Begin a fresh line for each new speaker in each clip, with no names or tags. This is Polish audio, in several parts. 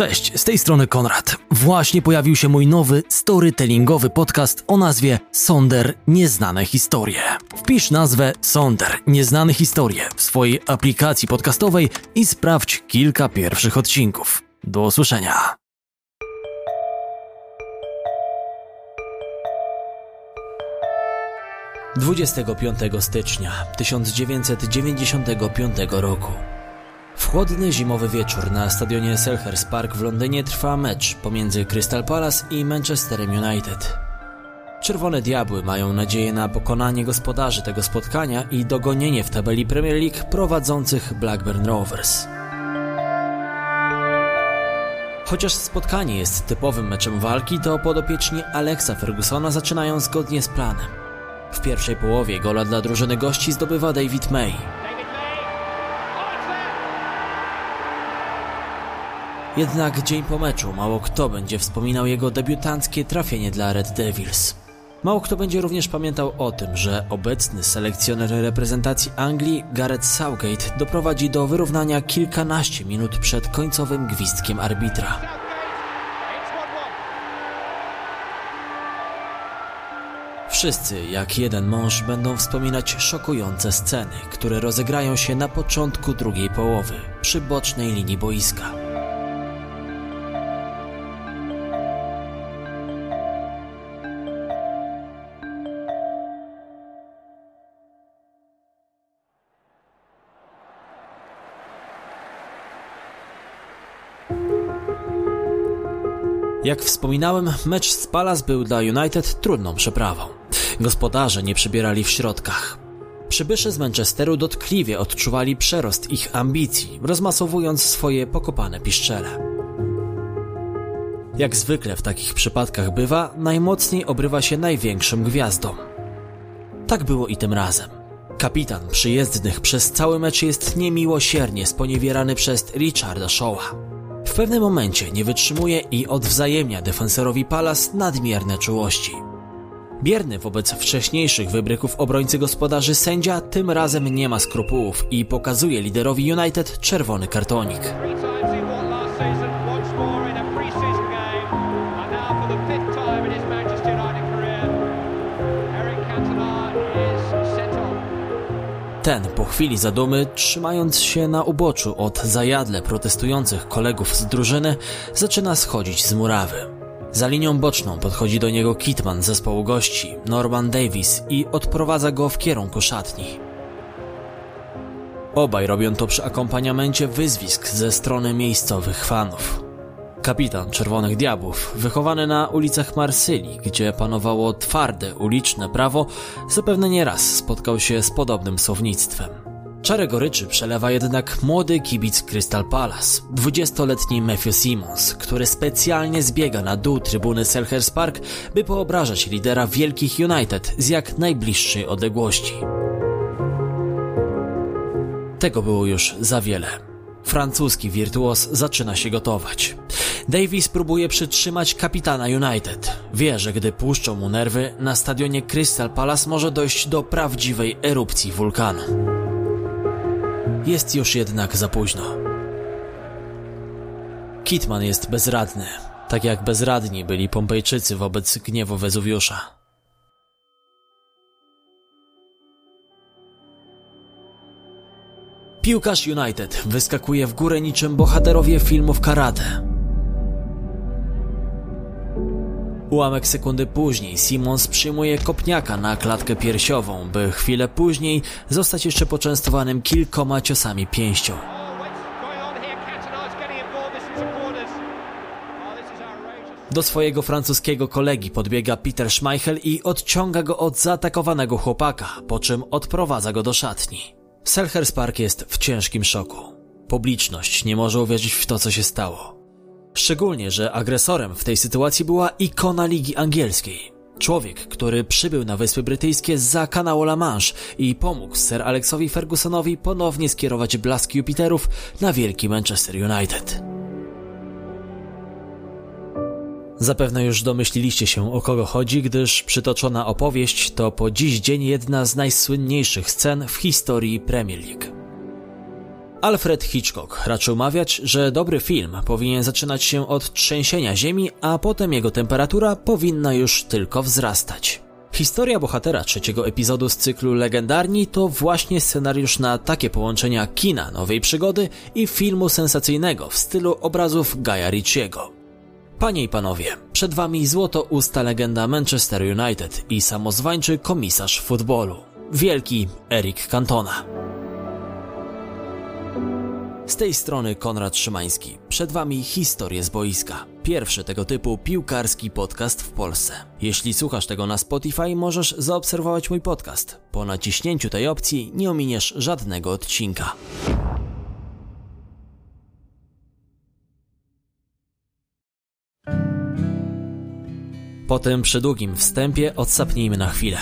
Cześć, z tej strony Konrad. Właśnie pojawił się mój nowy storytellingowy podcast o nazwie Sonder Nieznane Historie. Wpisz nazwę Sonder Nieznane Historie w swojej aplikacji podcastowej i sprawdź kilka pierwszych odcinków. Do usłyszenia. Dwudziestego piątego stycznia 1995 roku. Chłodny zimowy wieczór na stadionie Selhurst Park w Londynie trwa mecz pomiędzy Crystal Palace i Manchesterem United. Czerwone Diabły mają nadzieję na pokonanie gospodarzy tego spotkania i dogonienie w tabeli Premier League prowadzących Blackburn Rovers. Chociaż spotkanie jest typowym meczem walki, to podopieczni Alexa Fergusona zaczynają zgodnie z planem. W pierwszej połowie gola dla drużyny gości zdobywa David May. Jednak dzień po meczu mało kto będzie wspominał jego debiutanckie trafienie dla Red Devils. Mało kto będzie również pamiętał o tym, że obecny selekcjoner reprezentacji Anglii Gareth Southgate doprowadzi do wyrównania kilkanaście minut przed końcowym gwizdkiem arbitra. Wszyscy, jak jeden mąż, będą wspominać szokujące sceny, które rozegrają się na początku drugiej połowy, przy bocznej linii boiska. Jak wspominałem, mecz z Palace był dla United trudną przeprawą. Gospodarze nie przybierali w środkach. Przybysze z Manchesteru dotkliwie odczuwali przerost ich ambicji, rozmasowując swoje pokopane piszczele. Jak zwykle w takich przypadkach bywa, najmocniej obrywa się największym gwiazdom. Tak było i tym razem. Kapitan przyjezdnych przez cały mecz jest niemiłosiernie sponiewierany przez Richarda Shawa. Pewnym momencie nie wytrzymuje i odwzajemnia defensorowi Palas nadmierne czułości. Bierny wobec wcześniejszych wybryków obrońcy gospodarzy sędzia tym razem nie ma skrupułów i pokazuje liderowi United czerwony kartonik. Ten po chwili zadumy, trzymając się na uboczu od zajadle protestujących kolegów z drużyny, zaczyna schodzić z murawy. Za linią boczną podchodzi do niego Kitman zespołu gości, Norman Davis i odprowadza go w kierunku szatni. Obaj robią to przy akompaniamencie wyzwisk ze strony miejscowych fanów. Kapitan Czerwonych Diabłów, wychowany na ulicach Marsylii, gdzie panowało twarde uliczne prawo, zapewne nieraz spotkał się z podobnym słownictwem. Czarę goryczy przelewa jednak młody kibic Crystal Palace, 20-letni Matthew Simmons, który specjalnie zbiega na dół trybuny Selhurst Park, by poobrażać lidera wielkich United z jak najbliższej odległości. Tego było już za wiele. Francuski wirtuos zaczyna się gotować. Davis próbuje przytrzymać kapitana United. Wie, że gdy puszczą mu nerwy, na stadionie Crystal Palace może dojść do prawdziwej erupcji wulkanu. Jest już jednak za późno. Kitman jest bezradny, tak jak bezradni byli Pompejczycy wobec gniewu Wezuwiusza. Piłkarz United wyskakuje w górę niczym bohaterowie filmów karate. Ułamek sekundy później Simons przyjmuje kopniaka na klatkę piersiową, by chwilę później zostać jeszcze poczęstowanym kilkoma ciosami pięścią. Do swojego francuskiego kolegi podbiega Peter Schmeichel i odciąga go od zaatakowanego chłopaka, po czym odprowadza go do szatni. Selhurst Park jest w ciężkim szoku. Publiczność nie może uwierzyć w to, co się stało. Szczególnie, że agresorem w tej sytuacji była ikona Ligi Angielskiej. Człowiek, który przybył na Wyspy Brytyjskie za kanału La Manche i pomógł Sir Alexowi Fergusonowi ponownie skierować blask Jupiterów na wielki Manchester United. Zapewne już domyśliliście się o kogo chodzi, gdyż przytoczona opowieść to po dziś dzień jedna z najsłynniejszych scen w historii Premier League. Alfred Hitchcock raczył mawiać, że dobry film powinien zaczynać się od trzęsienia ziemi, a potem jego temperatura powinna już tylko wzrastać. Historia bohatera trzeciego epizodu z cyklu Legendarni to właśnie scenariusz na takie połączenia kina nowej przygody i filmu sensacyjnego w stylu obrazów Gaia Ritchiego. Panie i panowie, przed wami złoto usta legenda Manchester United i samozwańczy komisarz futbolu, wielki Eric Cantona. Z tej strony Konrad Szymański. Przed Wami historie z boiska. Pierwszy tego typu piłkarski podcast w Polsce. Jeśli słuchasz tego na Spotify, możesz zaobserwować mój podcast. Po naciśnięciu tej opcji nie ominiesz żadnego odcinka. Po tym przydługim wstępie odsapnijmy na chwilę.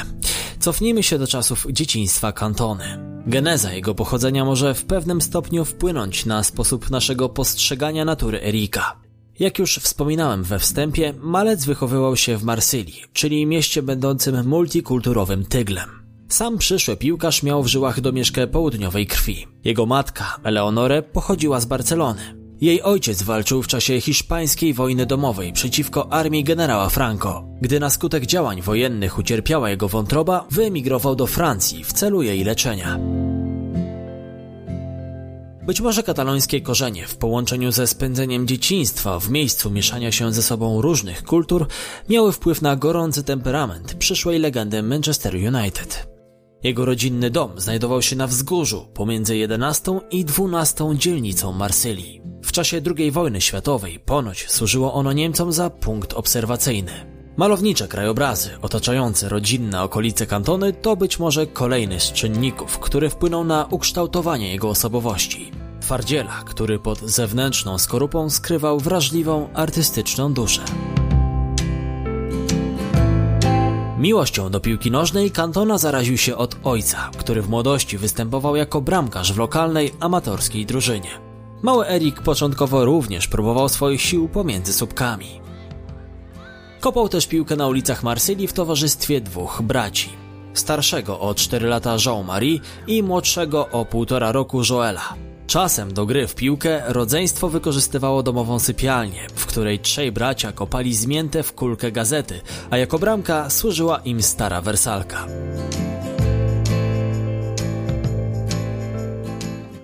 Cofnijmy się do czasów dzieciństwa Kantony. Geneza jego pochodzenia może w pewnym stopniu wpłynąć na sposób naszego postrzegania natury Erika. Jak już wspominałem we wstępie, Malec wychowywał się w Marsylii, czyli mieście będącym multikulturowym tyglem. Sam przyszły piłkarz miał w żyłach domieszkę południowej krwi. Jego matka, Eleonore, pochodziła z Barcelony. Jej ojciec walczył w czasie hiszpańskiej wojny domowej przeciwko armii generała Franco. Gdy na skutek działań wojennych ucierpiała jego wątroba, wyemigrował do Francji w celu jej leczenia. Być może katalońskie korzenie w połączeniu ze spędzeniem dzieciństwa w miejscu mieszania się ze sobą różnych kultur miały wpływ na gorący temperament przyszłej legendy Manchester United. Jego rodzinny dom znajdował się na wzgórzu pomiędzy 11 i 12 dzielnicą Marsylii. W czasie II wojny światowej ponoć służyło ono Niemcom za punkt obserwacyjny. Malownicze krajobrazy otaczające rodzinne okolice kantony to być może kolejny z czynników, który wpłynął na ukształtowanie jego osobowości. Twardziela, który pod zewnętrzną skorupą skrywał wrażliwą, artystyczną duszę. Miłością do piłki nożnej Cantona zaraził się od ojca, który w młodości występował jako bramkarz w lokalnej, amatorskiej drużynie. Mały Erik początkowo również próbował swoich sił pomiędzy słupkami. Kopał też piłkę na ulicach Marsylii w towarzystwie dwóch braci. Starszego o 4 lata Jean-Marie i młodszego o półtora roku Joela. Czasem do gry w piłkę rodzeństwo wykorzystywało domową sypialnię, w której trzej bracia kopali zmięte w kulkę gazety, a jako bramka służyła im stara wersalka.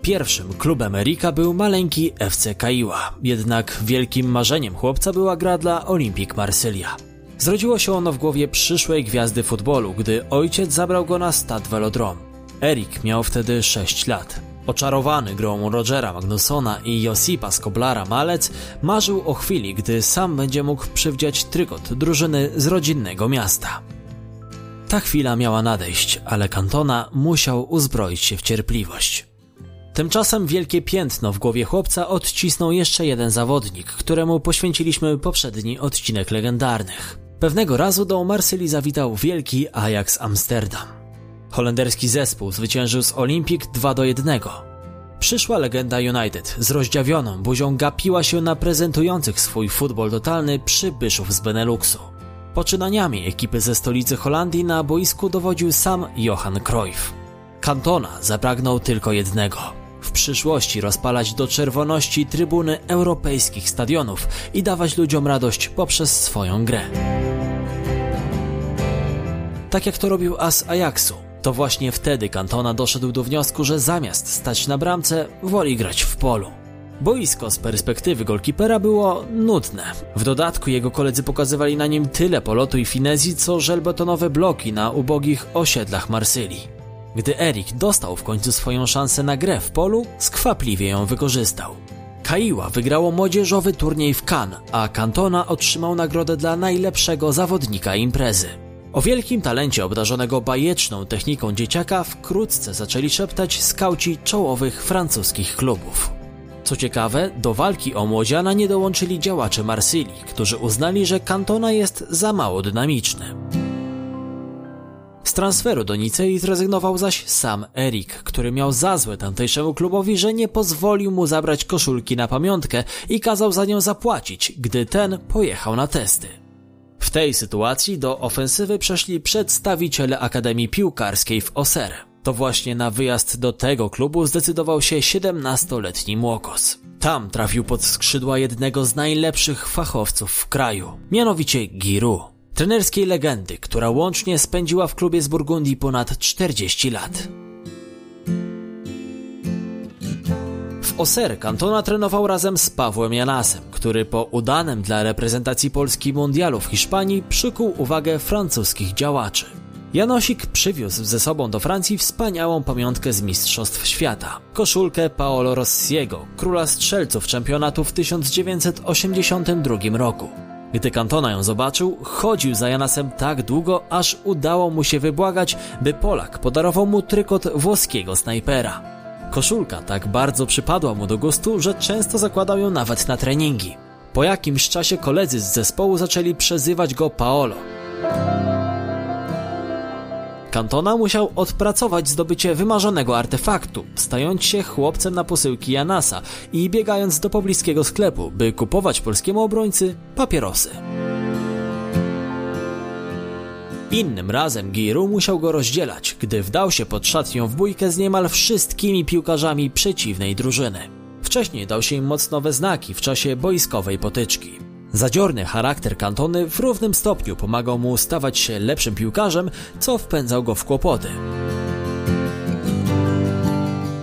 Pierwszym klubem Erika był maleńki FC Kaiła, jednak wielkim marzeniem chłopca była gra dla Olympique Marsylia. Zrodziło się ono w głowie przyszłej gwiazdy futbolu, gdy ojciec zabrał go na stad Velodrome. Erik miał wtedy 6 lat. Oczarowany grą Rogera Magnusona i Josipa Skoblara Malec marzył o chwili, gdy sam będzie mógł przywdziać trykot drużyny z rodzinnego miasta. Ta chwila miała nadejść, ale Kantona musiał uzbroić się w cierpliwość. Tymczasem wielkie piętno w głowie chłopca odcisnął jeszcze jeden zawodnik, któremu poświęciliśmy poprzedni odcinek legendarnych. Pewnego razu do Marsylii zawitał wielki Ajax Amsterdam. Holenderski zespół zwyciężył z Olympic 2 do 1. Przyszła legenda United z rozdziawioną buzią gapiła się na prezentujących swój futbol totalny przybyszów z Beneluxu. Poczynaniami ekipy ze stolicy Holandii na boisku dowodził sam Johan Cruyff. Cantona zapragnął tylko jednego w przyszłości rozpalać do czerwoności trybuny europejskich stadionów i dawać ludziom radość poprzez swoją grę. Tak jak to robił as Ajaxu, to właśnie wtedy Cantona doszedł do wniosku, że zamiast stać na bramce, woli grać w polu. Boisko z perspektywy golkipera było nudne. W dodatku jego koledzy pokazywali na nim tyle polotu i finezji, co żelbetonowe bloki na ubogich osiedlach Marsylii. Gdy Erik dostał w końcu swoją szansę na grę w polu, skwapliwie ją wykorzystał. Kaiła wygrało młodzieżowy turniej w Cannes, a Cantona otrzymał nagrodę dla najlepszego zawodnika imprezy. O wielkim talencie obdarzonego bajeczną techniką dzieciaka wkrótce zaczęli szeptać skauci czołowych francuskich klubów. Co ciekawe, do walki o młodziana nie dołączyli działacze Marsylii, którzy uznali, że Cantona jest za mało dynamiczny. Z transferu do Nicei zrezygnował zaś sam Erik, który miał za złe tamtejszemu klubowi, że nie pozwolił mu zabrać koszulki na pamiątkę i kazał za nią zapłacić, gdy ten pojechał na testy. W tej sytuacji do ofensywy przeszli przedstawiciele Akademii Piłkarskiej w Auxerre. To właśnie na wyjazd do tego klubu zdecydował się 17-letni Młokos. Tam trafił pod skrzydła jednego z najlepszych fachowców w kraju, mianowicie Giru, trenerskiej legendy, która łącznie spędziła w klubie z Burgundii ponad 40 lat. Oser Cantona trenował razem z Pawłem Janasem, który po udanym dla reprezentacji Polski mundialu w Hiszpanii przykuł uwagę francuskich działaczy. Janosik przywiózł ze sobą do Francji wspaniałą pamiątkę z Mistrzostw Świata. Koszulkę Paolo Rossiego, króla strzelców czempionatu w 1982 roku. Gdy Cantona ją zobaczył, chodził za Janasem tak długo, aż udało mu się wybłagać, by Polak podarował mu trykot włoskiego snajpera. Koszulka tak bardzo przypadła mu do gustu, że często zakładał ją nawet na treningi. Po jakimś czasie koledzy z zespołu zaczęli przezywać go Paolo. Cantona musiał odpracować zdobycie wymarzonego artefaktu, stając się chłopcem na posyłki Janasa i biegając do pobliskiego sklepu, by kupować polskiemu obrońcy papierosy. Innym razem Giru musiał go rozdzielać, gdy wdał się pod szatnią w bójkę z niemal wszystkimi piłkarzami przeciwnej drużyny. Wcześniej dał się im mocno we znaki w czasie boiskowej potyczki. Zadziorny charakter Kantony w równym stopniu pomagał mu stawać się lepszym piłkarzem, co wpędzał go w kłopoty.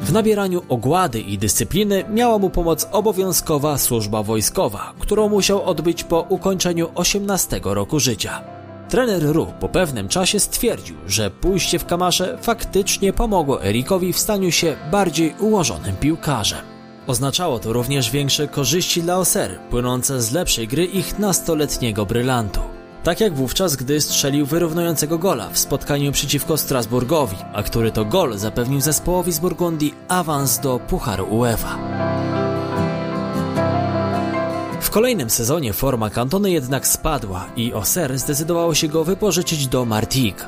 W nabieraniu ogłady i dyscypliny miała mu pomóc obowiązkowa służba wojskowa, którą musiał odbyć po ukończeniu 18 roku życia. Trener Ru po pewnym czasie stwierdził, że pójście w kamasze faktycznie pomogło Erikowi w staniu się bardziej ułożonym piłkarzem. Oznaczało to również większe korzyści dla Oser, płynące z lepszej gry ich nastoletniego brylantu. Tak jak wówczas, gdy strzelił wyrównującego gola w spotkaniu przeciwko Strasburgowi, a który to gol zapewnił zespołowi z Burgundii awans do Pucharu UEFA. Kolejnym sezonie forma Cantony jednak spadła i Oser zdecydowało się go wypożyczyć do Martigues.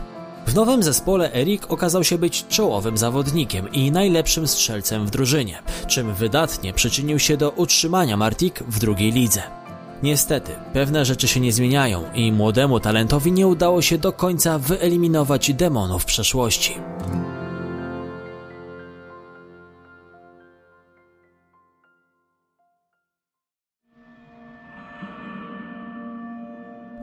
W nowym zespole Erik okazał się być czołowym zawodnikiem i najlepszym strzelcem w drużynie, czym wydatnie przyczynił się do utrzymania Martik w drugiej lidze. Niestety, pewne rzeczy się nie zmieniają i młodemu talentowi nie udało się do końca wyeliminować demonów przeszłości.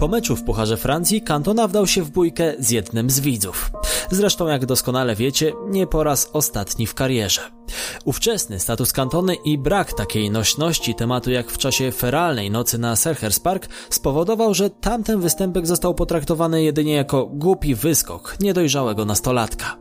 Po meczu w Pucharze Francji Cantona wdał się w bójkę z jednym z widzów. Zresztą, jak doskonale wiecie, nie po raz ostatni w karierze. Ówczesny status Cantony i brak takiej nośności tematu jak w czasie feralnej nocy na Selhurst Park spowodował, że tamten występek został potraktowany jedynie jako głupi wyskok niedojrzałego nastolatka.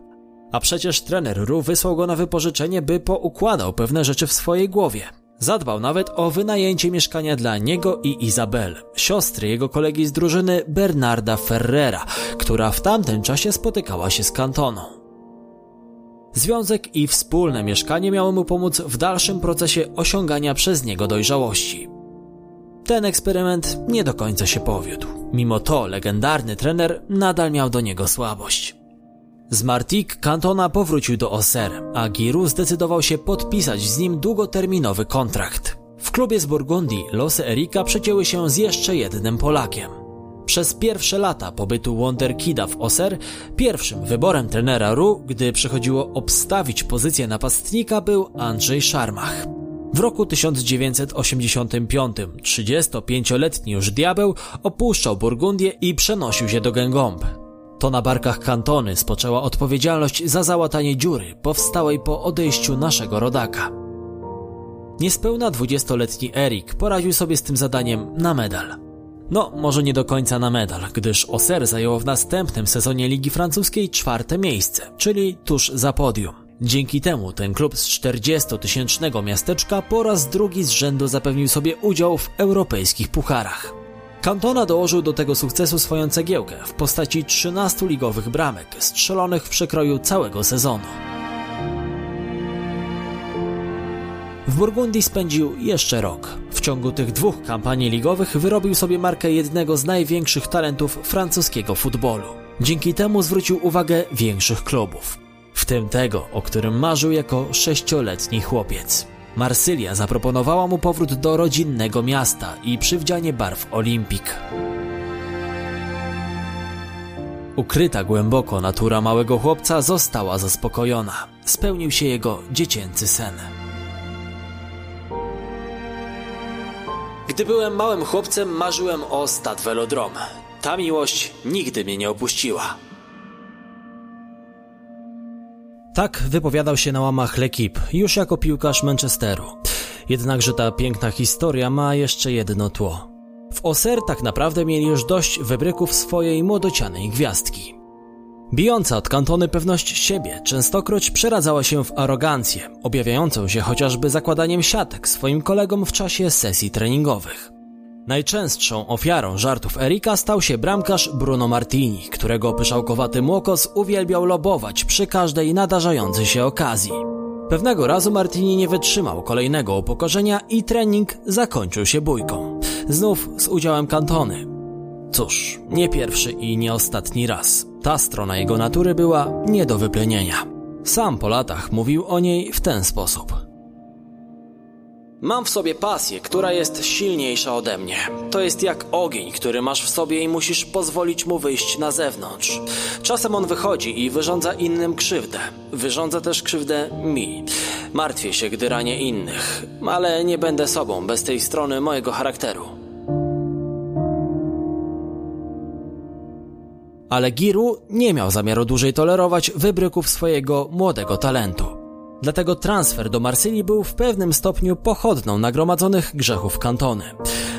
A przecież trener Ru wysłał go na wypożyczenie, by poukładał pewne rzeczy w swojej głowie. Zadbał nawet o wynajęcie mieszkania dla niego i Izabel, siostry jego kolegi z drużyny Bernarda Ferrera, która w tamtym czasie spotykała się z Kantoną. Związek i wspólne mieszkanie miały mu pomóc w dalszym procesie osiągania przez niego dojrzałości. Ten eksperyment nie do końca się powiódł. Mimo to legendarny trener nadal miał do niego słabość. Z Martik Cantona powrócił do Auxerre, a Giroud zdecydował się podpisać z nim długoterminowy kontrakt. W klubie z Burgundii losy Erika przecięły się z jeszcze jednym Polakiem. Przez pierwsze lata pobytu Wonderkida w Auxerre pierwszym wyborem trenera Ru, gdy przychodziło obstawić pozycję napastnika był Andrzej Szarmach. W roku 1985 35-letni już diabeł opuszczał Burgundię i przenosił się do Gęgombe. To na barkach kantony spoczęła odpowiedzialność za załatanie dziury powstałej po odejściu naszego rodaka. Niespełna dwudziestoletni Erik poradził sobie z tym zadaniem na medal. No, może nie do końca na medal, gdyż Oser zajęło w następnym sezonie Ligi Francuskiej czwarte miejsce, czyli tuż za podium. Dzięki temu ten klub z 40-tysięcznego miasteczka po raz drugi z rzędu zapewnił sobie udział w europejskich pucharach. Cantona dołożył do tego sukcesu swoją cegiełkę w postaci 13 ligowych bramek strzelonych w przekroju całego sezonu. W Burgundii spędził jeszcze rok. W ciągu tych dwóch kampanii ligowych wyrobił sobie markę jednego z największych talentów francuskiego futbolu. Dzięki temu zwrócił uwagę większych klubów, w tym tego, o którym marzył jako sześcioletni chłopiec. Marsylia zaproponowała mu powrót do rodzinnego miasta i przywdzianie barw Olimpik. Ukryta głęboko natura małego chłopca została zaspokojona. Spełnił się jego dziecięcy sen. Gdy byłem małym chłopcem, marzyłem o Stad Velodrom. Ta miłość nigdy mnie nie opuściła. Tak wypowiadał się na łamach L'Equipe, już jako piłkarz Manchesteru. Jednakże ta piękna historia ma jeszcze jedno tło. W Oser tak naprawdę mieli już dość wybryków swojej młodocianej gwiazdki. Bijąca od kantony pewność siebie częstokroć przeradzała się w arogancję, objawiającą się chociażby zakładaniem siatek swoim kolegom w czasie sesji treningowych. Najczęstszą ofiarą żartów Erika stał się bramkarz Bruno Martini, którego pyszałkowaty młokos uwielbiał lobować przy każdej nadarzającej się okazji. Pewnego razu Martini nie wytrzymał kolejnego upokorzenia i trening zakończył się bójką. Znów z udziałem kantony. Cóż, nie pierwszy i nie ostatni raz. Ta strona jego natury była nie do wyplenienia. Sam po latach mówił o niej w ten sposób. Mam w sobie pasję, która jest silniejsza ode mnie. To jest jak ogień, który masz w sobie i musisz pozwolić mu wyjść na zewnątrz. Czasem on wychodzi i wyrządza innym krzywdę. Wyrządza też krzywdę mi. Martwię się, gdy ranię innych, ale nie będę sobą bez tej strony mojego charakteru. Ale Giru nie miał zamiaru dłużej tolerować wybryków swojego młodego talentu. Dlatego transfer do Marsylii był w pewnym stopniu pochodną nagromadzonych grzechów kantony.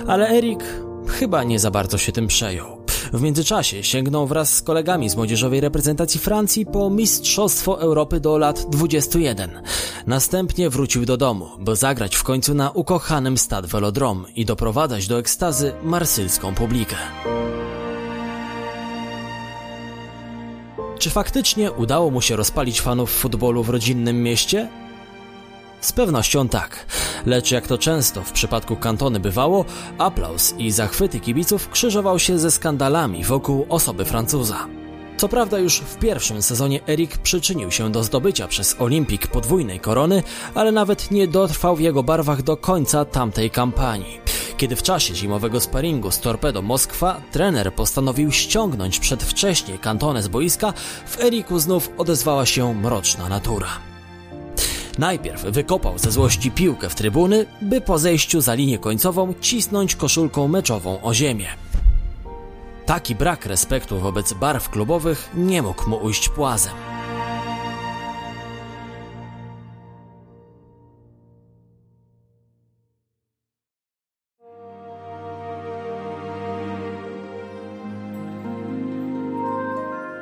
Ale Erik chyba nie za bardzo się tym przejął. W międzyczasie sięgnął wraz z kolegami z młodzieżowej reprezentacji Francji po Mistrzostwo Europy do lat 21. Następnie wrócił do domu, by zagrać w końcu na ukochanym Stade Velodrome i doprowadzać do ekstazy marsylską publikę. Czy faktycznie udało mu się rozpalić fanów futbolu w rodzinnym mieście? Z pewnością tak, lecz jak to często w przypadku kantony bywało, aplauz i zachwyty kibiców krzyżował się ze skandalami wokół osoby Francuza. Co prawda już w pierwszym sezonie Erik przyczynił się do zdobycia przez Olimpik podwójnej korony, ale nawet nie dotrwał w jego barwach do końca tamtej kampanii. Kiedy w czasie zimowego sparingu z Torpedo Moskwa trener postanowił ściągnąć przedwcześnie kantonę z boiska, w Eriku znów odezwała się mroczna natura. Najpierw wykopał ze złości piłkę w trybuny, by po zejściu za linię końcową cisnąć koszulką meczową o ziemię. Taki brak respektu wobec barw klubowych nie mógł mu ujść płazem.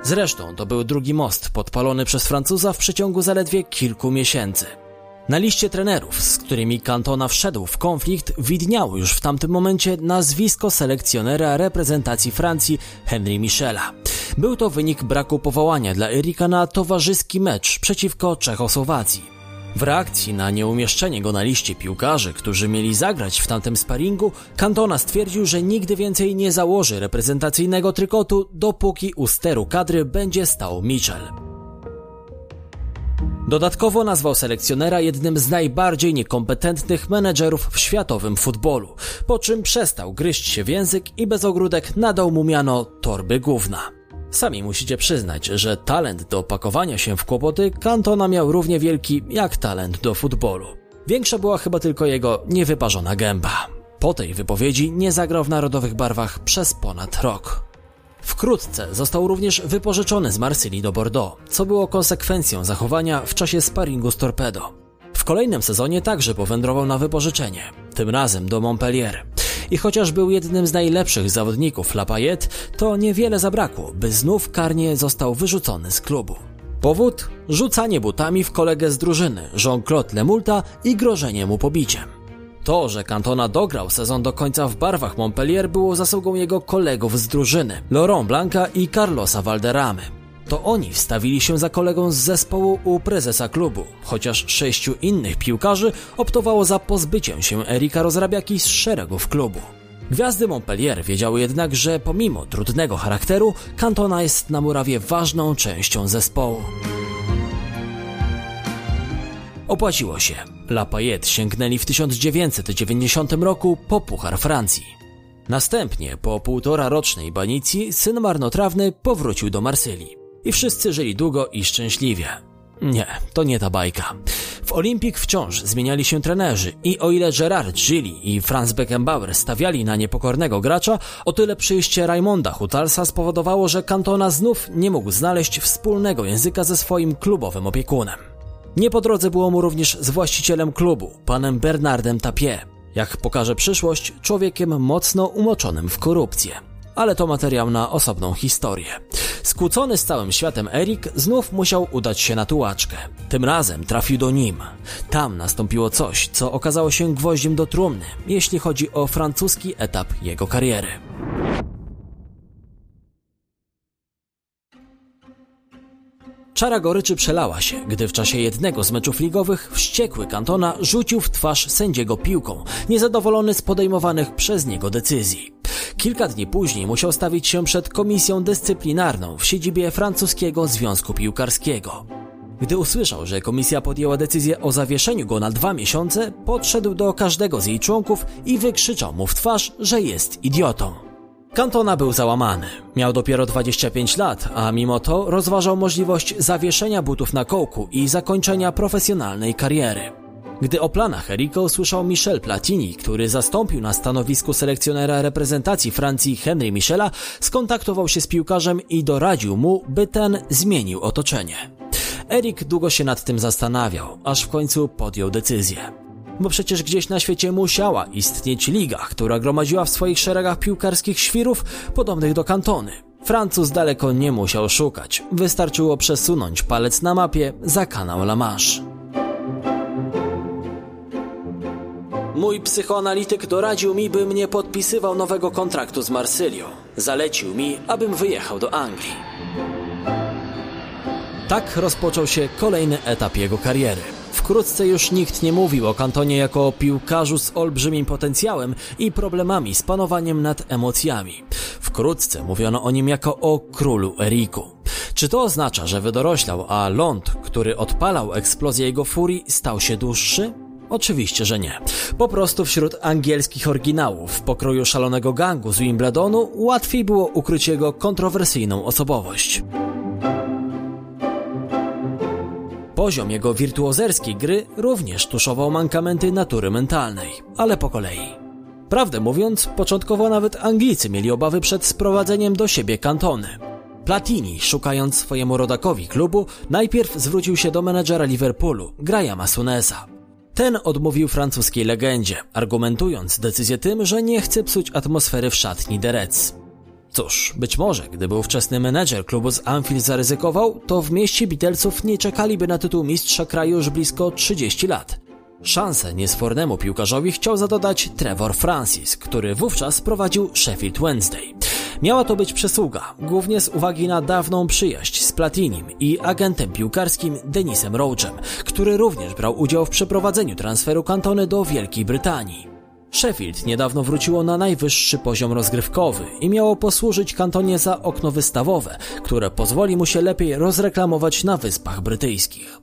Zresztą to był drugi most podpalony przez Francuza w przeciągu zaledwie kilku miesięcy. Na liście trenerów, z którymi Cantona wszedł w konflikt, widniało już w tamtym momencie nazwisko selekcjonera reprezentacji Francji Henry Michela. Był to wynik braku powołania dla Erika na towarzyski mecz przeciwko Czechosłowacji. W reakcji na nieumieszczenie go na liście piłkarzy, którzy mieli zagrać w tamtym sparingu, Cantona stwierdził, że nigdy więcej nie założy reprezentacyjnego trykotu, dopóki u steru kadry będzie stał Mitchell. Dodatkowo nazwał selekcjonera jednym z najbardziej niekompetentnych menedżerów w światowym futbolu, po czym przestał gryźć się w język i bez ogródek nadał mu miano torby gówna. Sami musicie przyznać, że talent do pakowania się w kłopoty Cantona miał równie wielki jak talent do futbolu. Większa była chyba tylko jego niewyparzona gęba. Po tej wypowiedzi nie zagrał w narodowych barwach przez ponad rok. Wkrótce został również wypożyczony z Marsylii do Bordeaux, co było konsekwencją zachowania w czasie sparingu z Torpedo. Kolejnym sezonie także powędrował na wypożyczenie, tym razem do Montpellier i chociaż był jednym z najlepszych zawodników Lafayette, to niewiele zabrakło, by znów karnie został wyrzucony z klubu. Powód? Rzucanie butami w kolegę z drużyny, Jean-Claude Lemulta i grożenie mu pobiciem. To, że Cantona dograł sezon do końca w barwach Montpellier było zasługą jego kolegów z drużyny, Laurent Blanca i Carlosa Valderramy. To oni wstawili się za kolegą z zespołu u prezesa klubu, chociaż sześciu innych piłkarzy optowało za pozbyciem się Erika Rozrabiaki z szeregów klubu. Gwiazdy Montpellier wiedziały jednak, że pomimo trudnego charakteru, Cantona jest na murawie ważną częścią zespołu. Opłaciło się. Lafayette sięgnęli w 1990 roku po Puchar Francji. Następnie, po półtora rocznej banicji, syn marnotrawny powrócił do Marsylii. I wszyscy żyli długo i szczęśliwie. Nie, to nie ta bajka. W Olimpik wciąż zmieniali się trenerzy i o ile Gerard Gilly i Franz Beckenbauer stawiali na niepokornego gracza, o tyle przyjście Raimonda Hutalsa spowodowało, że Cantona znów nie mógł znaleźć wspólnego języka ze swoim klubowym opiekunem. Nie po drodze było mu również z właścicielem klubu, panem Bernardem Tapie. Jak pokaże przyszłość, człowiekiem mocno umoczonym w korupcję. Ale to materiał na osobną historię. Skłócony z całym światem Erik znów musiał udać się na tułaczkę. Tym razem trafił do nim. Tam nastąpiło coś, co okazało się gwoździem do trumny, jeśli chodzi o francuski etap jego kariery. Czara goryczy przelała się, gdy w czasie jednego z meczów ligowych wściekły Kantona rzucił w twarz sędziego piłką, niezadowolony z podejmowanych przez niego decyzji. Kilka dni później musiał stawić się przed komisją dyscyplinarną w siedzibie francuskiego Związku Piłkarskiego. Gdy usłyszał, że komisja podjęła decyzję o zawieszeniu go na dwa miesiące, podszedł do każdego z jej członków i wykrzyczał mu w twarz, że jest idiotą. Cantona był załamany. Miał dopiero 25 lat, a mimo to rozważał możliwość zawieszenia butów na kołku i zakończenia profesjonalnej kariery. Gdy o planach Erika usłyszał Michel Platini, który zastąpił na stanowisku selekcjonera reprezentacji Francji Henry Michela, skontaktował się z piłkarzem i doradził mu, by ten zmienił otoczenie. Erik długo się nad tym zastanawiał, aż w końcu podjął decyzję. Bo przecież gdzieś na świecie musiała istnieć liga, która gromadziła w swoich szeregach piłkarskich świrów podobnych do kantony. Francuz daleko nie musiał szukać. Wystarczyło przesunąć palec na mapie za kanał La Manche. Mój psychoanalityk doradził mi, bym nie podpisywał nowego kontraktu z Marsylią. Zalecił mi, abym wyjechał do Anglii. Tak rozpoczął się kolejny etap jego kariery. Wkrótce już nikt nie mówił o Kantonie jako o piłkarzu z olbrzymim potencjałem i problemami z panowaniem nad emocjami. Wkrótce mówiono o nim jako o królu Eriku. Czy to oznacza, że wydoroślał, a ląd, który odpalał eksplozję jego furii, stał się dłuższy? Oczywiście, że nie. Po prostu wśród angielskich oryginałów w pokroju szalonego gangu z Wimbledonu łatwiej było ukryć jego kontrowersyjną osobowość. Poziom jego wirtuozerskiej gry również tuszował mankamenty natury mentalnej, ale po kolei. Prawdę mówiąc, początkowo nawet Anglicy mieli obawy przed sprowadzeniem do siebie kantony. Platini, szukając swojemu rodakowi klubu, najpierw zwrócił się do menedżera Liverpoolu, Grahama Sunesa. Ten odmówił francuskiej legendzie, argumentując decyzję tym, że nie chce psuć atmosfery w szatni The. Cóż, być może, gdyby ówczesny menedżer klubu z Anfield zaryzykował, to w mieście Beatlesów nie czekaliby na tytuł mistrza kraju już blisko 30 lat. Szansę niesfornemu piłkarzowi chciał zadodać Trevor Francis, który wówczas prowadził Sheffield Wednesday. Miała to być przysługa, głównie z uwagi na dawną przyjaźń z Platinim i agentem piłkarskim Denisem Roachem, który również brał udział w przeprowadzeniu transferu kantony do Wielkiej Brytanii. Sheffield niedawno wróciło na najwyższy poziom rozgrywkowy i miało posłużyć kantonie za okno wystawowe, które pozwoli mu się lepiej rozreklamować na Wyspach Brytyjskich.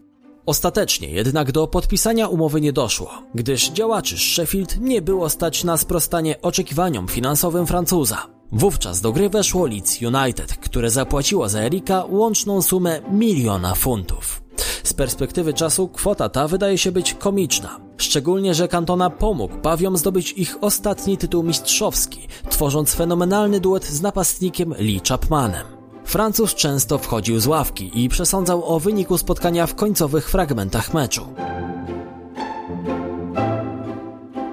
Ostatecznie jednak do podpisania umowy nie doszło, gdyż działaczy z Sheffield nie było stać na sprostanie oczekiwaniom finansowym Francuza. Wówczas do gry weszło Leeds United, które zapłaciło za Erika łączną sumę miliona funtów. Z perspektywy czasu kwota ta wydaje się być komiczna. Szczególnie, że Cantona pomógł Pawiom zdobyć ich ostatni tytuł mistrzowski, tworząc fenomenalny duet z napastnikiem Lee Chapmanem. Francuz często wchodził z ławki i przesądzał o wyniku spotkania w końcowych fragmentach meczu.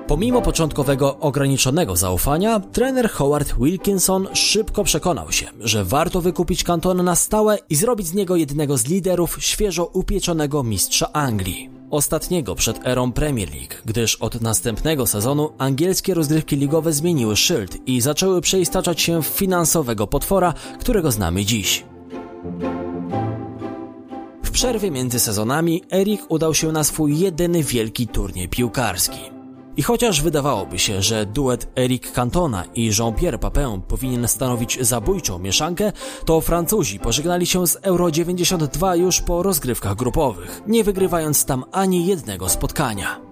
Pomimo początkowego ograniczonego zaufania, trener Howard Wilkinson szybko przekonał się, że warto wykupić Cantona na stałe i zrobić z niego jednego z liderów świeżo upieczonego mistrza Anglii. Ostatniego przed erą Premier League, gdyż od następnego sezonu angielskie rozgrywki ligowe zmieniły szyld i zaczęły przeistaczać się w finansowego potwora, którego znamy dziś. W przerwie między sezonami Erik udał się na swój jedyny wielki turniej piłkarski. I chociaż wydawałoby się, że duet Eric Cantona i Jean-Pierre Papin powinien stanowić zabójczą mieszankę, to Francuzi pożegnali się z Euro 92 już po rozgrywkach grupowych, nie wygrywając tam ani jednego spotkania.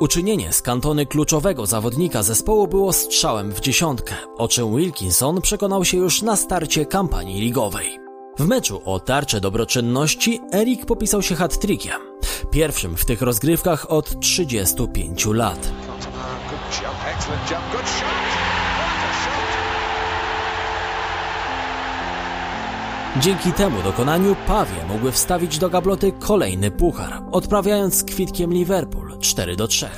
Uczynienie z kantony kluczowego zawodnika zespołu było strzałem w dziesiątkę, o czym Wilkinson przekonał się już na starcie kampanii ligowej. W meczu o tarczę dobroczynności Erik popisał się hat-trickiem, pierwszym w tych rozgrywkach od 35 lat. Dzięki temu dokonaniu Pawie mogły wstawić do gabloty kolejny puchar, odprawiając kwitkiem Liverpool 4 do 3.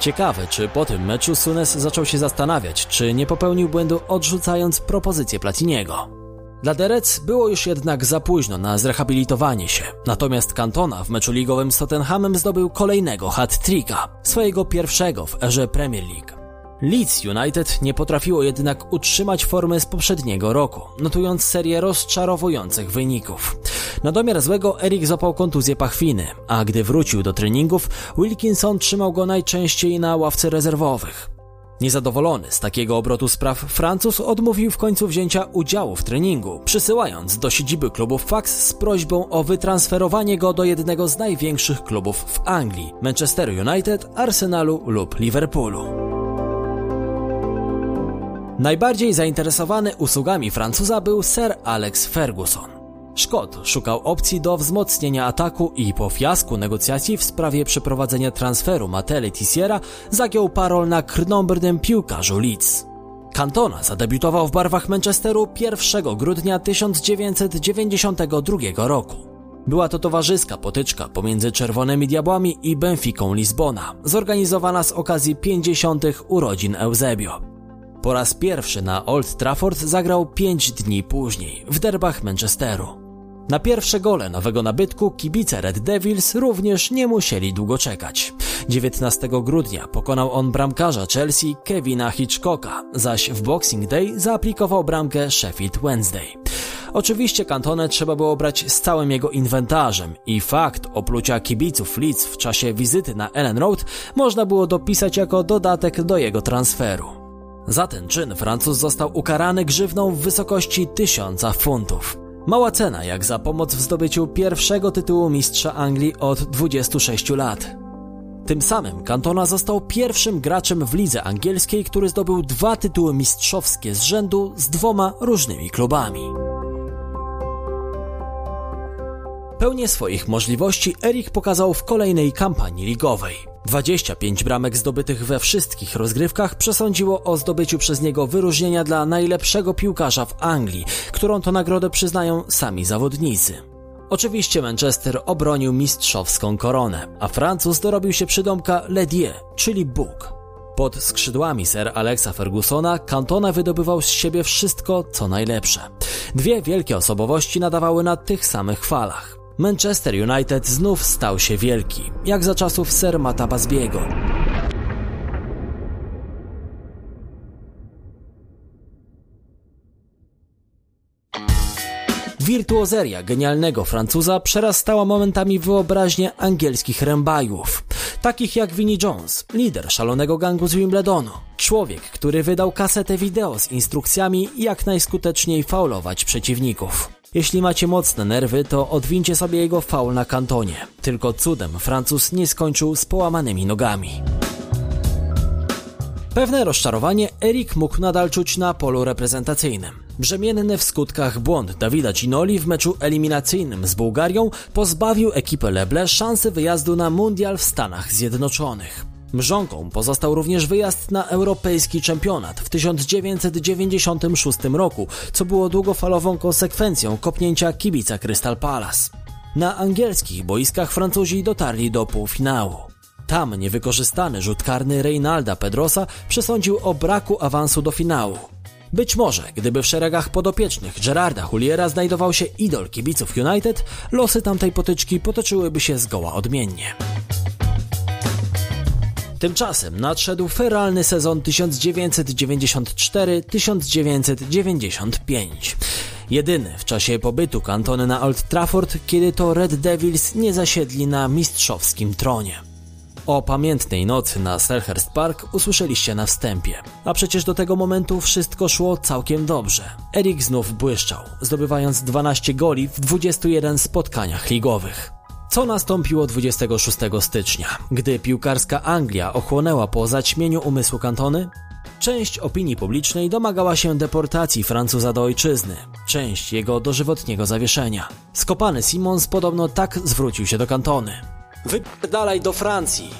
Ciekawe, czy po tym meczu Sunes zaczął się zastanawiać, czy nie popełnił błędu odrzucając propozycję Platiniego. Dla Derec było już jednak za późno na zrehabilitowanie się, natomiast Cantona w meczu ligowym z Tottenhamem zdobył kolejnego hat-tricka, swojego pierwszego w erze Premier League. Leeds United nie potrafiło jednak utrzymać formy z poprzedniego roku, notując serię rozczarowujących wyników. Na domiar złego Erik złapał kontuzję pachwiny, a gdy wrócił do treningów, Wilkinson trzymał go najczęściej na ławce rezerwowych. Niezadowolony z takiego obrotu spraw, Francuz odmówił w końcu wzięcia udziału w treningu, przysyłając do siedziby klubu fax z prośbą o wytransferowanie go do jednego z największych klubów w Anglii Manchester United, Arsenalu lub Liverpoolu. Najbardziej zainteresowany usługami Francuza był Sir Alex Ferguson. Szkot szukał opcji do wzmocnienia ataku i po fiasku negocjacji w sprawie przeprowadzenia transferu Matele Tissiera zagiął parol na krnąbrnym piłkarzu Leeds. Cantona zadebiutował w barwach Manchesteru 1 grudnia 1992 roku. Była to towarzyska potyczka pomiędzy Czerwonymi Diabłami i Benficą Lizbona, zorganizowana z okazji 50. urodzin Eusebio. Po raz pierwszy na Old Trafford zagrał 5 dni później, w derbach Manchesteru. Na pierwsze gole nowego nabytku kibice Red Devils również nie musieli długo czekać. 19 grudnia pokonał on bramkarza Chelsea Kevina Hitchcocka, zaś w Boxing Day zaaplikował bramkę Sheffield Wednesday. Oczywiście kantonę trzeba było brać z całym jego inwentarzem i fakt oplucia kibiców Leeds w czasie wizyty na Ellen Road można było dopisać jako dodatek do jego transferu. Za ten czyn Francuz został ukarany grzywną w wysokości 1000 funtów. Mała cena jak za pomoc w zdobyciu pierwszego tytułu mistrza Anglii od 26 lat. Tym samym Cantona został pierwszym graczem w lidze angielskiej, który zdobył dwa tytuły mistrzowskie z rzędu z dwoma różnymi klubami. Pełnię swoich możliwości Erik pokazał w kolejnej kampanii ligowej. 25 bramek zdobytych we wszystkich rozgrywkach przesądziło o zdobyciu przez niego wyróżnienia dla najlepszego piłkarza w Anglii, którą to nagrodę przyznają sami zawodnicy. Oczywiście Manchester obronił mistrzowską koronę, a Francuz dorobił się przydomka Ledier, czyli Bóg. Pod skrzydłami Sir Alexa Fergusona Cantona wydobywał z siebie wszystko, co najlepsze. Dwie wielkie osobowości nadawały na tych samych falach. Manchester United znów stał się wielki, jak za czasów Sir Mata Basbiego. Wirtuozeria genialnego Francuza przerastała momentami wyobraźnię angielskich rębajów, takich jak Vinnie Jones, lider szalonego gangu z Wimbledonu. Człowiek, który wydał kasetę wideo z instrukcjami, jak najskuteczniej faulować przeciwników. Jeśli macie mocne nerwy, to odwincie sobie jego faul na kantonie. Tylko cudem Francuz nie skończył z połamanymi nogami. Pewne rozczarowanie Erik mógł nadal czuć na polu reprezentacyjnym. Brzemienny w skutkach błąd Dawida Ginoli w meczu eliminacyjnym z Bułgarią pozbawił ekipę Leble szansy wyjazdu na mundial w Stanach Zjednoczonych. Mrzonką pozostał również wyjazd na europejski czempionat w 1996 roku, co było długofalową konsekwencją kopnięcia kibica Crystal Palace. Na angielskich boiskach Francuzi dotarli do półfinału. Tam niewykorzystany rzut karny Reynalda Pedrosa przesądził o braku awansu do finału. Być może, gdyby w szeregach podopiecznych Gerarda Huliera znajdował się idol kibiców United, losy tamtej potyczki potoczyłyby się zgoła odmiennie. Tymczasem nadszedł feralny sezon 1994-1995. Jedyny w czasie pobytu kantony na Old Trafford, kiedy to Red Devils nie zasiedli na mistrzowskim tronie. O pamiętnej nocy na Selhurst Park usłyszeliście na wstępie. A przecież do tego momentu wszystko szło całkiem dobrze. Erik znów błyszczał, zdobywając 12 goli w 21 spotkaniach ligowych. Co nastąpiło 26 stycznia, gdy piłkarska Anglia ochłonęła po zaćmieniu umysłu kantony? Część opinii publicznej domagała się deportacji Francuza do ojczyzny, część jego dożywotniego zawieszenia. Skopany Simons podobno tak zwrócił się do kantony. Wypierdalaj do Francji!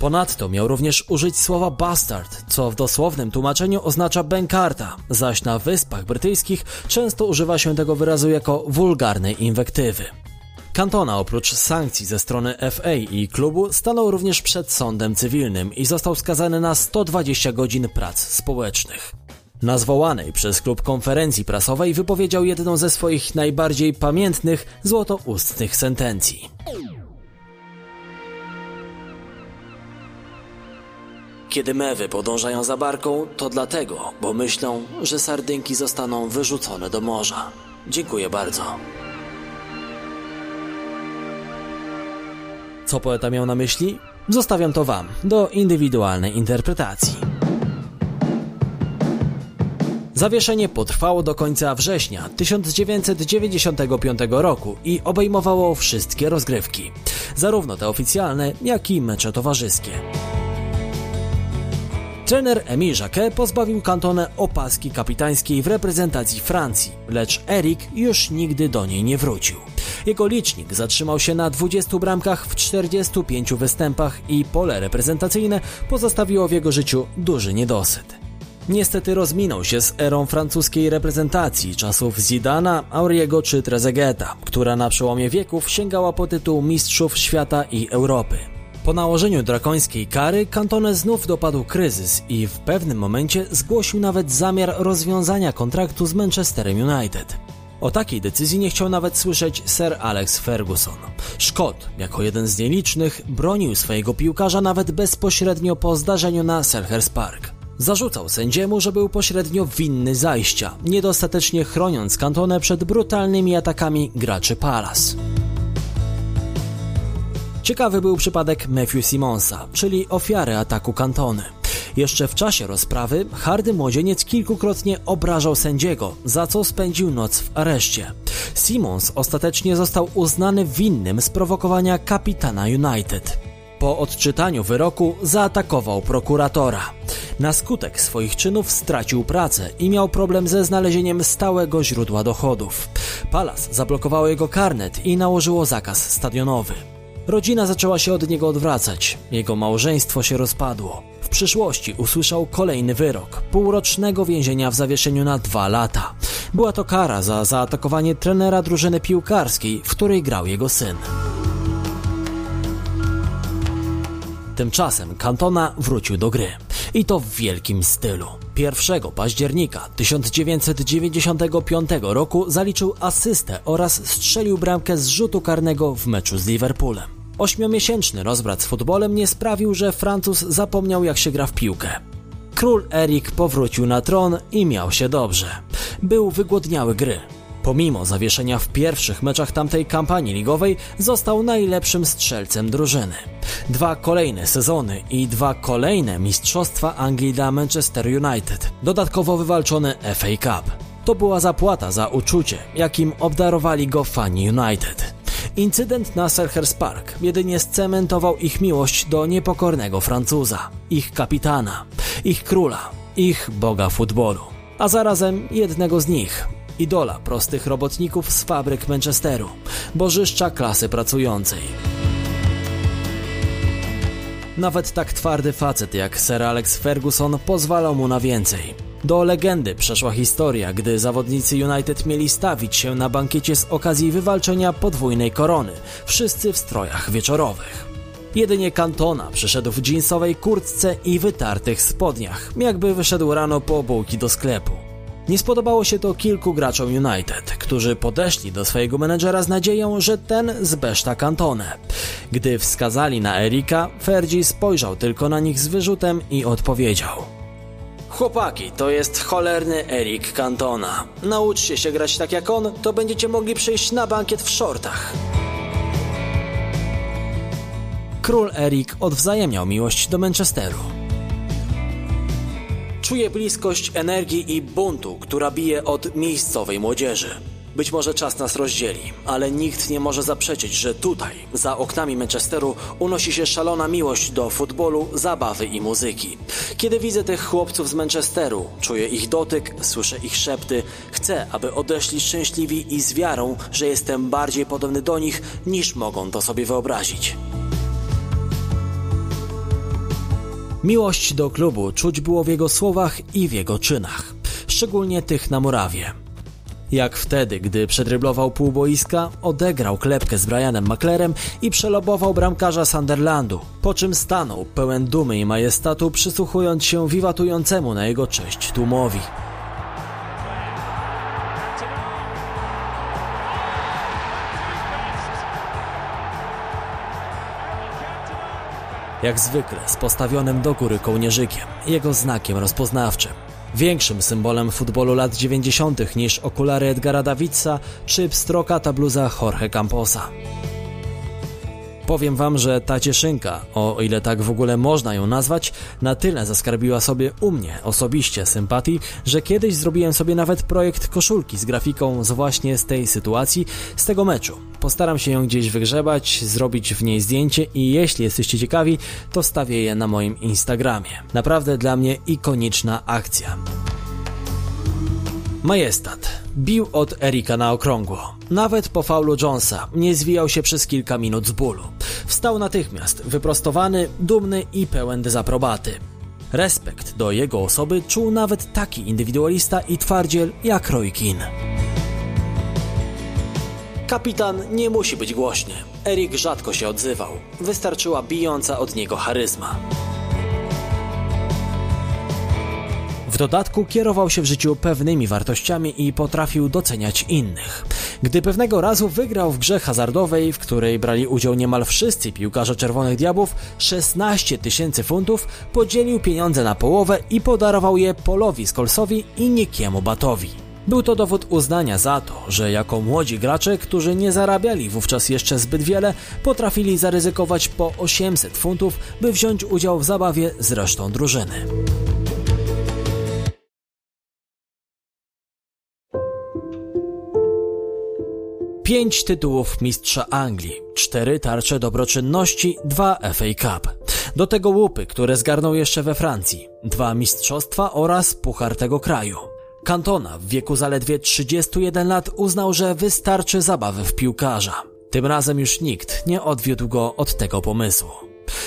Ponadto miał również użyć słowa bastard, co w dosłownym tłumaczeniu oznacza bękarta, zaś na Wyspach Brytyjskich często używa się tego wyrazu jako wulgarnej inwektywy. Cantona oprócz sankcji ze strony FA i klubu stanął również przed sądem cywilnym i został skazany na 120 godzin prac społecznych. Na zwołanej przez klub konferencji prasowej wypowiedział jedną ze swoich najbardziej pamiętnych złotoustnych sentencji. Kiedy mewy podążają za barką, to dlatego, bo myślą, że sardynki zostaną wyrzucone do morza. Dziękuję bardzo. Co poeta miał na myśli? Zostawiam to Wam do indywidualnej interpretacji. Zawieszenie potrwało do końca września 1995 roku i obejmowało wszystkie rozgrywki, zarówno te oficjalne, jak i mecze towarzyskie. Trener Emile Jacquet pozbawił Kantonę opaski kapitańskiej w reprezentacji Francji, lecz Erik już nigdy do niej nie wrócił. Jego licznik zatrzymał się na 20 bramkach w 45 występach i pole reprezentacyjne pozostawiło w jego życiu duży niedosyt. Niestety rozminął się z erą francuskiej reprezentacji czasów Zidana, Auriego czy Trezegueta, która na przełomie wieków sięgała po tytuł mistrzów świata i Europy. Po nałożeniu drakońskiej kary Cantone znów dopadł kryzys i w pewnym momencie zgłosił nawet zamiar rozwiązania kontraktu z Manchesterem United. O takiej decyzji nie chciał nawet słyszeć Sir Alex Ferguson. Szkot, jako jeden z nielicznych, bronił swojego piłkarza nawet bezpośrednio po zdarzeniu na Selhurst Park. Zarzucał sędziemu, że był pośrednio winny zajścia, niedostatecznie chroniąc kantonę przed brutalnymi atakami graczy Palace. Ciekawy był przypadek Matthew Simonsa, czyli ofiary ataku kantony. Jeszcze w czasie rozprawy hardy młodzieniec kilkukrotnie obrażał sędziego, za co spędził noc w areszcie. Simons ostatecznie został uznany winnym sprowokowania kapitana United. Po odczytaniu wyroku zaatakował prokuratora. Na skutek swoich czynów stracił pracę i miał problem ze znalezieniem stałego źródła dochodów. Palas zablokowało jego karnet i nałożyło zakaz stadionowy. Rodzina zaczęła się od niego odwracać, jego małżeństwo się rozpadło. W przyszłości usłyszał kolejny wyrok półrocznego więzienia w zawieszeniu na dwa lata. Była to kara za zaatakowanie trenera drużyny piłkarskiej, w której grał jego syn. Tymczasem Cantona wrócił do gry. I to w wielkim stylu. 1 października 1995 roku zaliczył asystę oraz strzelił bramkę z rzutu karnego w meczu z Liverpoolem. Ośmiomiesięczny rozbrat z futbolem nie sprawił, że Francuz zapomniał jak się gra w piłkę. Król Erik powrócił na tron i miał się dobrze. Był wygłodniały gry. Pomimo zawieszenia w pierwszych meczach tamtej kampanii ligowej, został najlepszym strzelcem drużyny. Dwa kolejne sezony i dwa kolejne mistrzostwa Anglii dla Manchester United, dodatkowo wywalczone FA Cup. To była zapłata za uczucie, jakim obdarowali go fani United. Incydent na Selhurst Park jedynie scementował ich miłość do niepokornego Francuza, ich kapitana, ich króla, ich boga futbolu, a zarazem jednego z nich, idola prostych robotników z fabryk Manchesteru, bożyszcza klasy pracującej. Nawet tak twardy facet jak Sir Alex Ferguson pozwalał mu na więcej. Do legendy przeszła historia, gdy zawodnicy United mieli stawić się na bankiecie z okazji wywalczenia podwójnej korony, wszyscy w strojach wieczorowych. Jedynie Cantona przyszedł w jeansowej kurtce i wytartych spodniach, jakby wyszedł rano po bułki do sklepu. Nie spodobało się to kilku graczom United, którzy podeszli do swojego menedżera z nadzieją, że ten zbeszta Cantonę. Gdy wskazali na Erika, Fergie spojrzał tylko na nich z wyrzutem i odpowiedział – Chłopaki, to jest cholerny Erik Cantona. Nauczcie się grać tak jak on, to będziecie mogli przyjść na bankiet w shortach. król Erik odwzajemniał miłość do Manchesteru. Czuję bliskość energii i buntu, która bije od miejscowej młodzieży. Być może czas nas rozdzieli, ale nikt nie może zaprzeczyć, że tutaj, za oknami Manchesteru, unosi się szalona miłość do futbolu, zabawy i muzyki. Kiedy widzę tych chłopców z Manchesteru, czuję ich dotyk, słyszę ich szepty, chcę, aby odeszli szczęśliwi i z wiarą, że jestem bardziej podobny do nich, niż mogą to sobie wyobrazić. Miłość do klubu czuć było w jego słowach i w jego czynach, szczególnie tych na murawie. Jak wtedy, gdy przedryblował pół boiska, odegrał klepkę z Brianem Maklerem i przelobował bramkarza Sunderlandu, po czym stanął pełen dumy i majestatu, przysłuchując się wiwatującemu na jego cześć tłumowi. Jak zwykle z postawionym do góry kołnierzykiem, jego znakiem rozpoznawczym. Większym symbolem futbolu lat 90. niż okulary Edgara Davidsa czy pstrokata bluza Jorge Camposa. Powiem wam, że ta cieszynka, o ile tak w ogóle można ją nazwać, na tyle zaskarbiła sobie u mnie osobiście sympatii, że kiedyś zrobiłem sobie nawet projekt koszulki z grafiką z właśnie z tej sytuacji, z tego meczu. Postaram się ją gdzieś wygrzebać, zrobić w niej zdjęcie i jeśli jesteście ciekawi, to stawię je na moim Instagramie. Naprawdę dla mnie ikoniczna akcja. Majestat. Bił od Erika na okrągło. Nawet po faulu Jonesa nie zwijał się przez kilka minut z bólu. Wstał natychmiast, wyprostowany, dumny i pełen dezaprobaty. Respekt do jego osoby czuł nawet taki indywidualista i twardziel jak Roy Keane. Kapitan nie musi być głośny. Erik rzadko się odzywał. Wystarczyła bijąca od niego charyzma. W dodatku kierował się w życiu pewnymi wartościami i potrafił doceniać innych. Gdy pewnego razu wygrał w grze hazardowej, w której brali udział niemal wszyscy piłkarze Czerwonych Diabłów, 16 tysięcy funtów, podzielił pieniądze na połowę i podarował je Polowi Skolsowi i Nikiemu Batowi. Był to dowód uznania za to, że jako młodzi gracze, którzy nie zarabiali wówczas jeszcze zbyt wiele, potrafili zaryzykować po 800 funtów, by wziąć udział w zabawie z resztą drużyny. Pięć tytułów mistrza Anglii, cztery tarcze dobroczynności, dwa FA Cup. Do tego łupy, które zgarnął jeszcze we Francji, dwa mistrzostwa oraz puchar tego kraju. Cantona w wieku zaledwie 31 lat uznał, że wystarczy zabawy w piłkarza. Tym razem już nikt nie odwiódł go od tego pomysłu.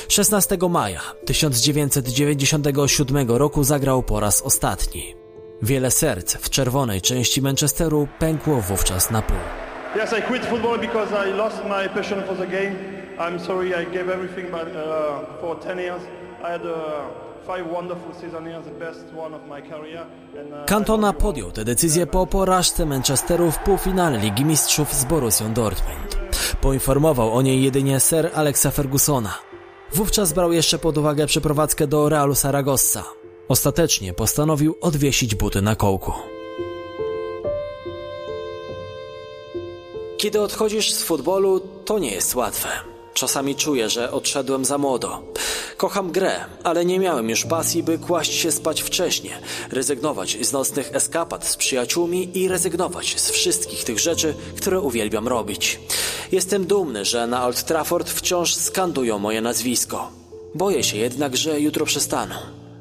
16 maja 1997 roku zagrał po raz ostatni. Wiele serc w czerwonej części Manchesteru pękło wówczas na pół.
Yes, I quit football because I lost my passion for the game. I'm sorry, I gave everything but, uh, for 10 years. I had uh, five wonderful seasons here, the best one of my career. Uh,
podjął tę decyzję po porażce Manchesteru w półfinale Ligi Mistrzów z Borussią Dortmund. Poinformował o niej jedynie Sir Alexa Fergusona. Wówczas brał jeszcze pod uwagę przeprowadzkę do Realu Saragossa. Ostatecznie postanowił odwiesić buty na kołku. Kiedy odchodzisz z futbolu, to nie jest łatwe. Czasami czuję, że odszedłem za młodo. Kocham grę, ale nie miałem już pasji, by kłaść się spać wcześnie, rezygnować z nocnych eskapad z przyjaciółmi i rezygnować z wszystkich tych rzeczy, które uwielbiam robić. Jestem dumny, że na Old Trafford wciąż skandują moje nazwisko. Boję się jednak, że jutro przestaną.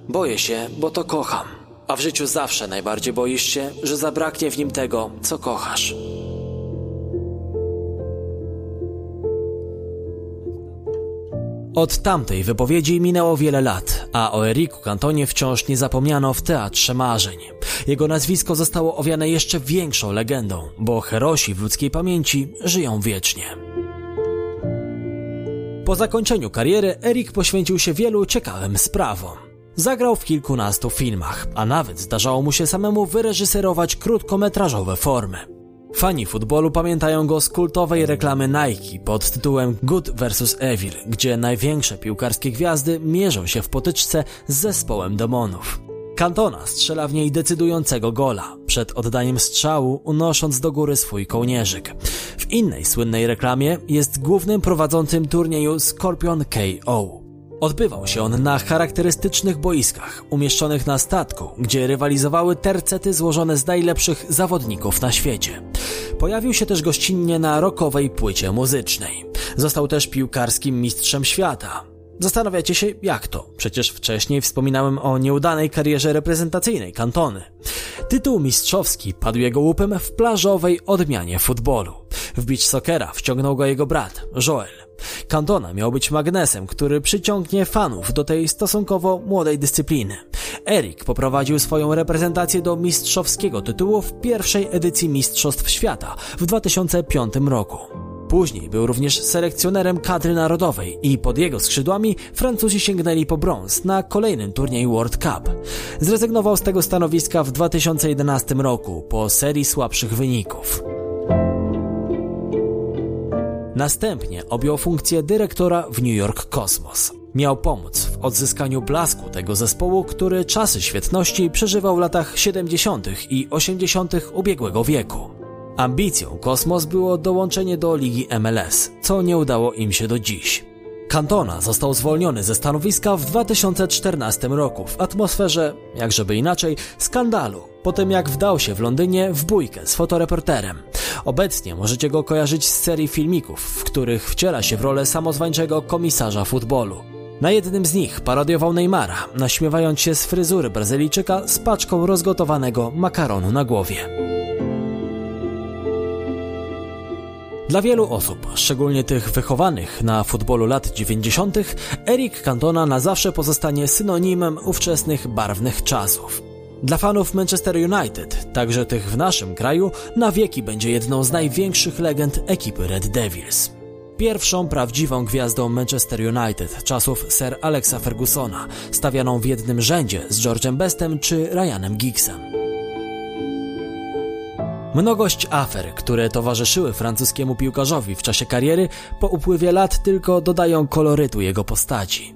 Boję się, bo to kocham. A w życiu zawsze najbardziej boisz się, że zabraknie w nim tego, co kochasz. Od tamtej wypowiedzi minęło wiele lat, a o Eriku Cantonie wciąż nie zapomniano w Teatrze Marzeń. Jego nazwisko zostało owiane jeszcze większą legendą, bo herosi w ludzkiej pamięci żyją wiecznie. Po zakończeniu kariery Erik poświęcił się wielu ciekawym sprawom. Zagrał w kilkunastu filmach, a nawet zdarzało mu się samemu wyreżyserować krótkometrażowe formy. Fani futbolu pamiętają go z kultowej reklamy Nike pod tytułem Good vs Evil, gdzie największe piłkarskie gwiazdy mierzą się w potyczce z zespołem demonów. Cantona strzela w niej decydującego gola, przed oddaniem strzału unosząc do góry swój kołnierzyk. W innej słynnej reklamie jest głównym prowadzącym turnieju Scorpion KO. Odbywał się on na charakterystycznych boiskach, umieszczonych na statku, gdzie rywalizowały tercety złożone z najlepszych zawodników na świecie. Pojawił się też gościnnie na rokowej płycie muzycznej. Został też piłkarskim mistrzem świata. Zastanawiacie się, jak to? Przecież wcześniej wspominałem o nieudanej karierze reprezentacyjnej kantony. Tytuł mistrzowski padł jego łupem w plażowej odmianie futbolu. W beach soccera wciągnął go jego brat, Joel. Cantona miał być magnesem, który przyciągnie fanów do tej stosunkowo młodej dyscypliny. Erik poprowadził swoją reprezentację do mistrzowskiego tytułu w pierwszej edycji Mistrzostw Świata w 2005 roku. Później był również selekcjonerem kadry narodowej i pod jego skrzydłami Francuzi sięgnęli po brąz na kolejnym turnieju World Cup. Zrezygnował z tego stanowiska w 2011 roku po serii słabszych wyników. Następnie objął funkcję dyrektora w New York Cosmos. Miał pomóc w odzyskaniu blasku tego zespołu, który czasy świetności przeżywał w latach 70. i 80. ubiegłego wieku. Ambicją Kosmos było dołączenie do ligi MLS, co nie udało im się do dziś. Cantona został zwolniony ze stanowiska w 2014 roku w atmosferze, jakżeby inaczej, skandalu, po tym jak wdał się w Londynie w bójkę z fotoreporterem. Obecnie możecie go kojarzyć z serii filmików, w których wciela się w rolę samozwańczego komisarza futbolu. Na jednym z nich parodiował Neymara, naśmiewając się z fryzury Brazylijczyka z paczką rozgotowanego makaronu na głowie. Dla wielu osób, szczególnie tych wychowanych na futbolu lat 90., Eric Cantona na zawsze pozostanie synonimem ówczesnych barwnych czasów. Dla fanów Manchester United, także tych w naszym kraju, na wieki będzie jedną z największych legend ekipy Red Devils. Pierwszą prawdziwą gwiazdą Manchester United czasów Sir Alexa Fergusona, stawianą w jednym rzędzie z George'em Bestem czy Ryanem Giggsem. Mnogość afer, które towarzyszyły francuskiemu piłkarzowi w czasie kariery, po upływie lat tylko dodają kolorytu jego postaci.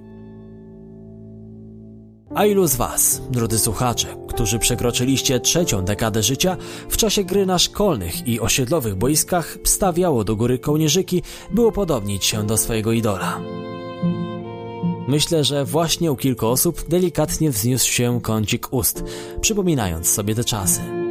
A ilu z Was, drodzy słuchacze, którzy przekroczyliście trzecią dekadę życia, w czasie gry na szkolnych i osiedlowych boiskach stawiało do góry kołnierzyki, by upodobnić się do swojego idola? Myślę, że właśnie u kilku osób delikatnie wzniósł się kącik ust, przypominając sobie te czasy.